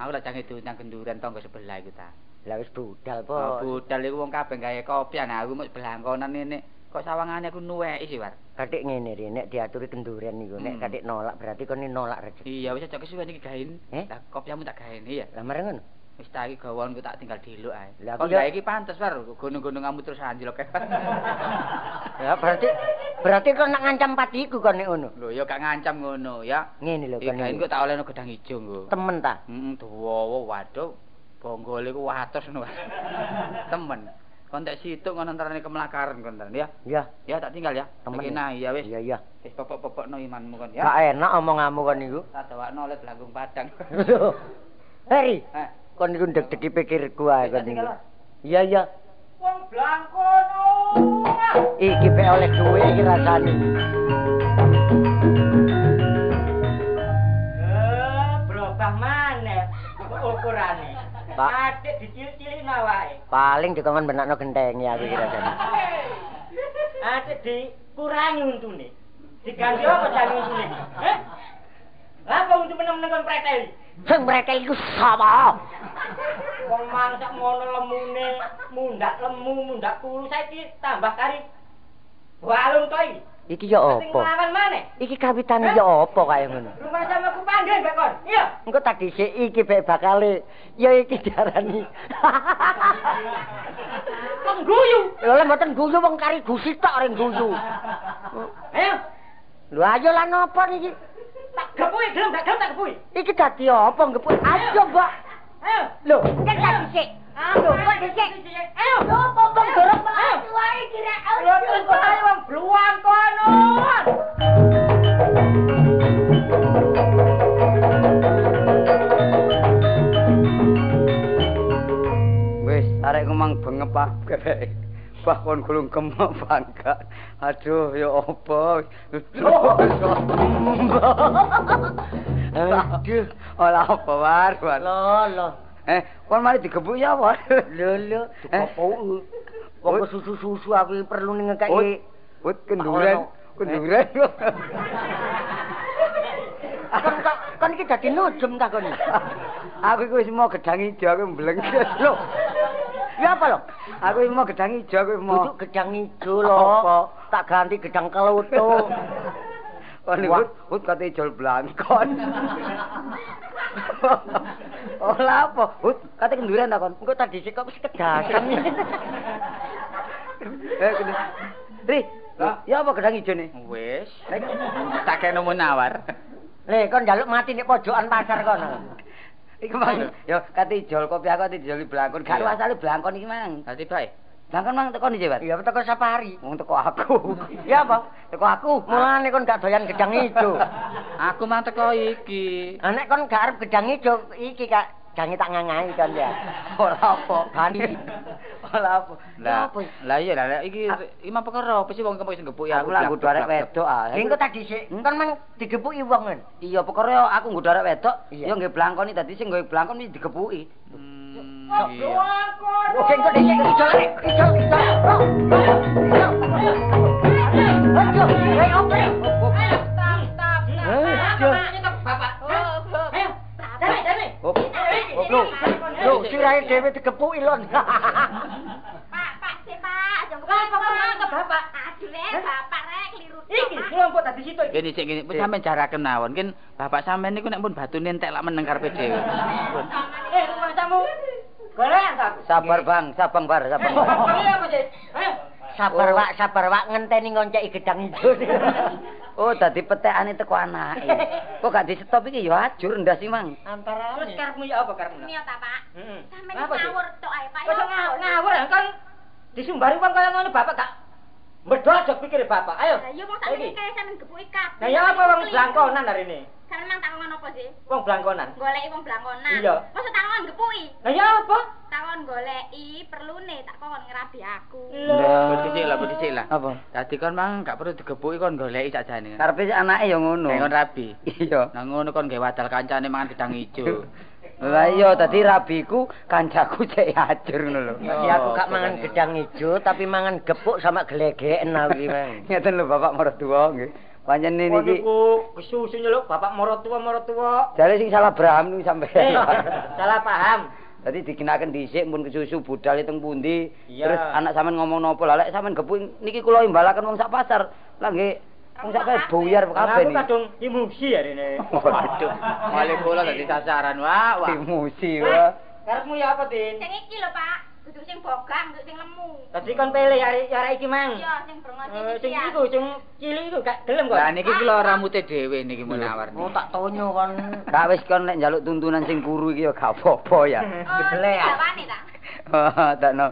Aku lak jang itu nang kenduran tangga sebelah iku ta. Lah wis budal po. Oh, budal iku wong kabeh gawe kopi ana aku mung belangkonan ini. Kok sawangane aku nuweki sih, War. Katik ngene ri, nek diaturi kenduren niku, nek Hmm. katik nolak berarti kon nolak rezeki. Iya, wis aja kesuwen iki gaen. Eh? Lah kopiamu tak gaen iya. Lah mareng ngono. Wis ta iki gawonku tak tinggal diluk ae. Lah, Kok iki pantes, War. Gunung-gunung kamu terus anjlok. Ya *laughs* berarti berarti kon nak ngancam patiku kon nek ngono. Lho ya gak ngancam ngono ya. Ngene lho Iki gaen niku. kok tak olehno gedang ijo nggo. Temen ta? Heeh, dawa waduh. Bonggol iku watos ngono. *laughs* Temen. Kon tak situk ngono antarane kemelakaran kon ya. Ya, Ya tak tinggal ya. temen. Iki nah ya wis. Iya iya. Wis popok-popokno imanmu kon ya. Gak enak omonganmu kon niku. Tak dawakno oleh Blanggung Padang. Heri, Eh, kon niku ndek-deki pikirku ae kon niku. Mas. Iya iya. wong blangkono. Iki pe oleh duwe iki rasane. Eh, berubah mana ukurane? Pak. Adik dicil-cilin wae. Paling dikongkon benakno gentengi aku iki rasane. *laughs* Adik dikurangi untune. Diganti apa jane untune? Heh? Apa untuk meneng-meneng kon preteli? Sing mereka iku sapa? Wong mangsak ngono lemune, mundak lemu, mundak kuru saiki tambah kari walung to iki. Ya Sing apa? Iki kawitane ya apa kaya ngono? Rumah sama ku panggil mbak kon. Iya. Engko tak dhisik iki bae bakale ya iki diarani. Wong guyu. Lha mboten guyu wong kari gusi tok ring guyu. Ayo, Lho ayo lan apa niki? Tak gepui gelem gak gelem tak gepui. Iki dadi apa ngeput? Ayo, Mbak. Ayo. Lho, kan tak dhisik. Ayo, kok dhisik? Ayo. Lho, apa dorong Ayo. wae kira Ayo, kok ayo wong bluang kono. Wis, arek mang bengep ah. *laughs* Bah kon gulung kemak bangga. *laughs* Aduh, ya apa? *laughs* Aduh. Ora apa war, war. Lho, lho. Eh, kon mari digebuk ya, war. Lho, lho. Eh? Apa Wong susu-susu aku iki perlu ning ngekeki. ut kenduren, kenduren. Kon kok kon iki dadi nujem ta kon? Aku iku wis mau gedang ijo aku mbleng. Lho. Ya apa lho? Aku mau gedang ijo aku mau. Duduk gedang ijo lho. Apa? Tak ganti gedang kelutuk. *laughs* Oh, ini Wah. ut, ut kate ijol blangkon. *laughs* Ola apa? Ut, kate kenduren ta kon? Engko tak dhisik kok wis kedasan. *laughs* Eh, kene. Ri, ya apa gedang ijo nih? Wis. Tak kene menawar. Le, kon njaluk mati nek pojokan pasar kono. Iku mang, yo kate ijol kopi aku kate ijol blangkon. Gak Iya. asale blangkon iki mang. Dadi bae. Blangkon mang teko ndi, Pak? Ya teko sapari. Wong teko aku. *laughs* Ya apa? Teko aku. Mulane kon gak doyan gedang ijo. *laughs* Aku mang teko iki. Ah nek kon gak arep gedang ijo iki kak jange tak ngangai kon ya. *laughs* Ora apa, Ganti. Ora apa. Lah, Apa? lah iya lah iki iki mah perkara apa sih wong kempuk sing gebuk ya Aku lah nggodho arek wedok ah. Engko tak dhisik. Kon mang digepuki wong kan. Iya, pokoknya aku nggodho arek wedok, Iya. ya nggih blangkoni dadi sing nggawe blangkon iki digepuki. Hmm, bluang kono. Oke, engko dhisik ijo rek. Ijo, ijo. Oh, Ijo. Ayo, ayo, oke. Ayo, lho. Lho, sirahe dhewe digepuki lho. *laughs* Pak, Pak, sih, Pak. Aja buka Apa maknya to, Bapak? Aduh, le, Bapak rek keliru. Iki kelompok tadi situ iki. Gini sik gini, pun sampean jaraken mawon. Kin bapak sampean niku nek pun batune entek lak meneng karepe dhewe. Eh, rumah tamu. Ta aku. Sabar, Bang, sabar, Bar, sabar. Bar. Iya apa sih? Ayo. Sabar, Pak, sabar, Pak, ngenteni ngonceki gedang ijo. *laughs* Oh, dadi petekane teko anake. Kok gak di-stop iki ya ajur ndas sih, Mang. Antara terus karepmu ya apa karepmu? Niat ta, Pak? Heeh. Sampeyan Apa sih? ngawur tok ae, Pak. Kok ngawur ngawur ya, kan disumbari wong kaya ngono bapak gak medhot aja pikir bapak. Ayo. Lah iya wong Saiki. sakmene kaya sampeyan gepuki kabeh. Nah ya apa wong blangkonan hari ini? Sampeyan mang takon apa sih? Wong blangkonan. Goleki wong blangkonan. Iya. Masa takon gepuki? Nah ya apa? Takon goleki perlune tak kon ngerabi aku. Ndak. Dicik lah, dicik lah. Apa? Dadi kon mang gak perlu digebuki kon goleki sakjane. Karepe anake ya ngono. Kayak kon rabi. Iya. Nang ngono kon gawe wadal kancane mangan gedang ijo. *laughs* Lah iya dadi rabiku kancaku cek ajur ngono lho. Jadi aku gak mangan gedang ijo tapi mangan gepuk sama gelegeken aku Mang. Ngeten lho Bapak mertua nggih. Pancen niki Niku kesusu nyeluk bapak moro tua moro tua. jare sing salah Braham niku sampe. Eh, salah paham. Dadi dikenaken dhisik pun kesusu budal teng pundi. Iya. Terus anak sampean ngomong nopo lah lek sampean gepuk niki kula imbalaken wong sak pasar. Lah nggih wong sak pasar buyar kabeh Aku niki. kadung emosi hari ini. Waduh, Malih kula dadi sasaran wah wah. emosi wae. Karepmu ya apa, Tin? Sing iki lho, Pak. Kudu sing bogang, kudu sing lemu. Tadi kon pilih hari hari iki, Mang. Iya, sing brengos Eh, iki. sing ya. iku, sing cilik iku gak gelem kok. Lah niki kula rambute dhewe niki menawar. Oh tak tonyo kon. Gak wis kon nek njaluk tuntunan sing kuru iki ya gak apa-apa ya. Oh, *laughs* Gebelek, ah. jawane ta? Takno.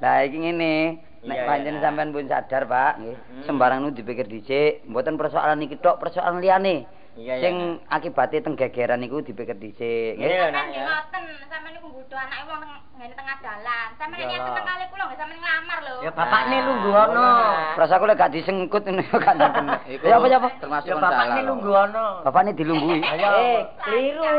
Lah iki ngene, nek pancen iya. sampean pun sadar, Pak, nggih. Hmm. Sembarang nu dipikir dhisik, mboten persoalan iki tok, persoalan liyane. Iya, iya. Sing akibate teng gegeran iku dipikir dhisik, nggih. Iya, nak Sampeyan ya. ngoten, sampeyan niku nggodho anake wong ngene tengah dalan. Sampeyan Iya niat lah. teng kali kula nggih sampeyan nglamar lho. Ya bapakne lungguh ono. Rasa aku lek gak disengkut ya *laughs* gak. Iku Ya apa ya apa? Termasuk Ya bapakne lungguh ono. Bapakne dilunggui. *laughs* Ayo. Eh, keliru.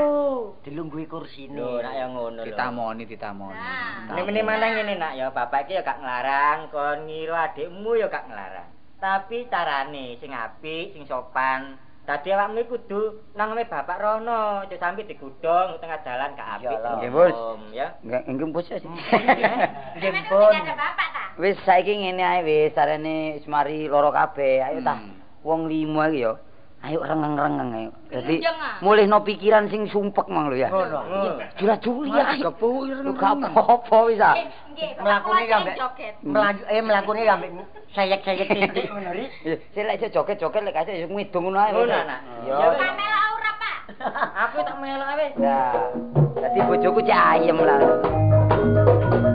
Dilungguhi kursine. Lho, nak ya ngono lho. Ditamoni, ditamoni. Nah. Ini mana ngene nak ya bapak iki ya gak nglarang kon ngiru adikmu ya gak nglarang. Tapi carane sing apik, sing sopan. Dadi awakmu iki kudu nang omahe bapak rono, aja sampe digudhong tengah dalan gak apik. Nggih, Bos. Ya. Enggak enggak bos bapak ta? Wis saiki ngene ae wis sarene wis mari loro kabeh. Ayo tah. Hmm. Wong lima iki ya. Ayo rengeng-rengeng ayo. Dadi ah. mulihno pikiran sing sumpek mang lho ya. Mas, ayo. gepuk, Lu gak apa-apa wis ah. Nggih, nggih, Mlakune ya. Melaju eh mlakune ya sayek-sayek *laughs* titik ngono ri. Sik joget-joget lek kasih ngidung ngono ae. Ngono. Yo. Ya. Pamela ora, Pak. *laughs* Aku tak melok wis. Nah, dadi bojoku cek ayem lah.